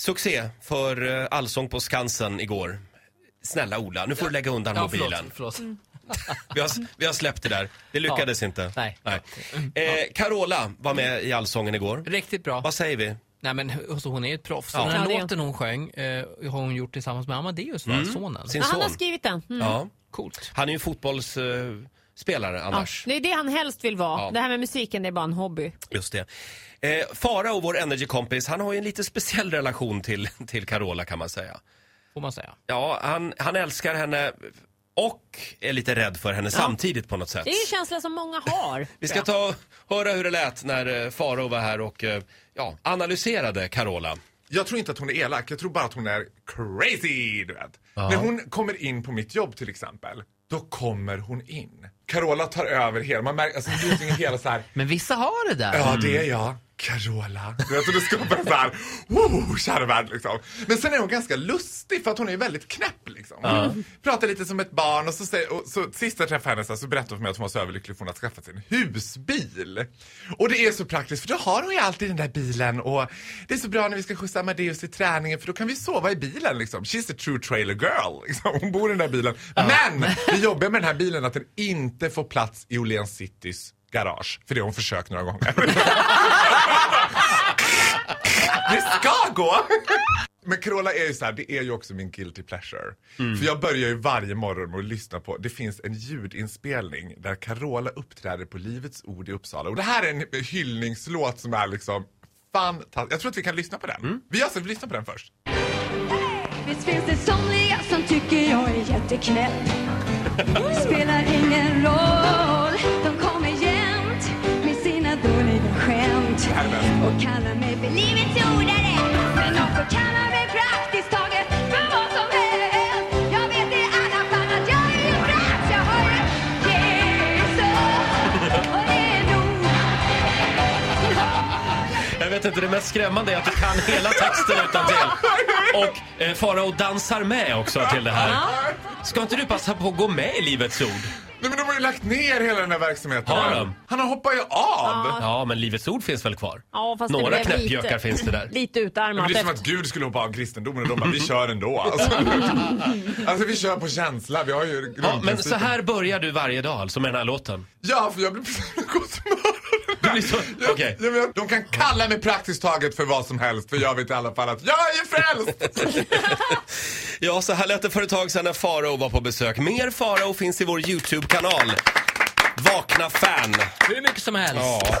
succé för eh, Allsång på Skansen igår. Snälla Ola, nu får du lägga undan Ja, mobilen. förlåt, förlåt. Vi, har, vi har släppt det där. Det lyckades inte. Nej. Eh, Carola var med i Allsången igår. Riktigt bra. Vad säger vi? Nej, men alltså, hon är ju ett proffs. Ja. Den här Ja, det är låten hon sjöng eh, har hon gjort tillsammans med Amadeus, va? sonen. Sin Ja, han har skrivit den. Mm. Ja. Coolt. Han är ju fotbollsspelare annars. Det är det han helst vill vara. Ja. Det här med musiken det är bara en hobby. Just det. Eh, Farao, vår Energy-kompis, han har ju en lite speciell relation till, till Carola kan man säga. Får man säga. Ja, han, han älskar henne och är lite rädd för henne samtidigt på något sätt. Det är en känsla som många har. Vi ska ta och höra hur det lät när eh, Farao var här och eh, ja, analyserade Carola. Jag tror inte att hon är elak, jag tror bara att hon är crazy, du vet. När hon kommer in på mitt jobb till exempel, då kommer hon in. Carola tar över hela, man märker, alltså det är hela så här. Men vissa har det där. ja det är jag, Carola. Du vet, det skapar en så här, kära värld liksom. Men sen är hon ganska lustig för att hon är väldigt knäpp liksom. Hon pratar lite som ett barn och så, säger, och så sist jag träffade henne så, här, så berättade hon för mig att hon var så överlycklig för hon hade skaffat sig en husbil. Och det är så praktiskt för då har hon ju alltid den där bilen och det är så bra när vi ska skjutsa Amadeus till träningen för då kan vi sova i bilen liksom. She's a true trailer girl. Liksom. Hon bor i den där bilen. Men det jobbiga med den här bilen är att den inte får plats i Åhléns Citys garage. För det har hon försökt några gånger. det ska gå! Men Carola är ju så här, det är ju också min guilty pleasure. För jag börjar ju varje morgon med att lyssna på, det finns en ljudinspelning där Carola uppträder på Livets Ord i Uppsala. Och det här är en hyllningslåt som är liksom fantastisk. Jag tror att vi kan lyssna på den. Vi, alltså, vi lyssnar på den först. Visst finns det somliga som tycker jag är jätteknäpp Spelar ingen roll. De kommer jämt med sina dåliga skämt. Och kallar mig för livets ordare Men de får kalla mig praktiskt taget för vad som helst. Jag vet i alla fall att jag är ju frälst Jag har ju Jesus. Och det är nog Jag vet inte, det mest skrämmande är att du kan hela texten utan till. Och eh, Farao dansar med också till det här. Ska inte du passa på att gå med i Livets Ord? Nej men de har ju lagt ner hela den här verksamheten. Har de? Han har hoppat ju av. Ja, men Livets Ord finns väl kvar? Ja, fast det Några blev knäppjökar lite, finns det där. Lite Men utarmat. det är som att Gud skulle hoppa av kristendomen och de bara, vi kör ändå. Alltså, alltså vi kör på känsla, vi har ju Ja, men så här börjar du varje dag alltså med den här låten. Ja, för jag blir precis på gott så... Vet, De kan kalla mig praktiskt taget för vad som helst för jag vet i alla fall att jag är frälst! Ja, så här lät det för ett tag sedan när Farao var på besök. Mer Farao finns i vår YouTube-kanal. Vakna fan. Hur mycket som helst. Ja.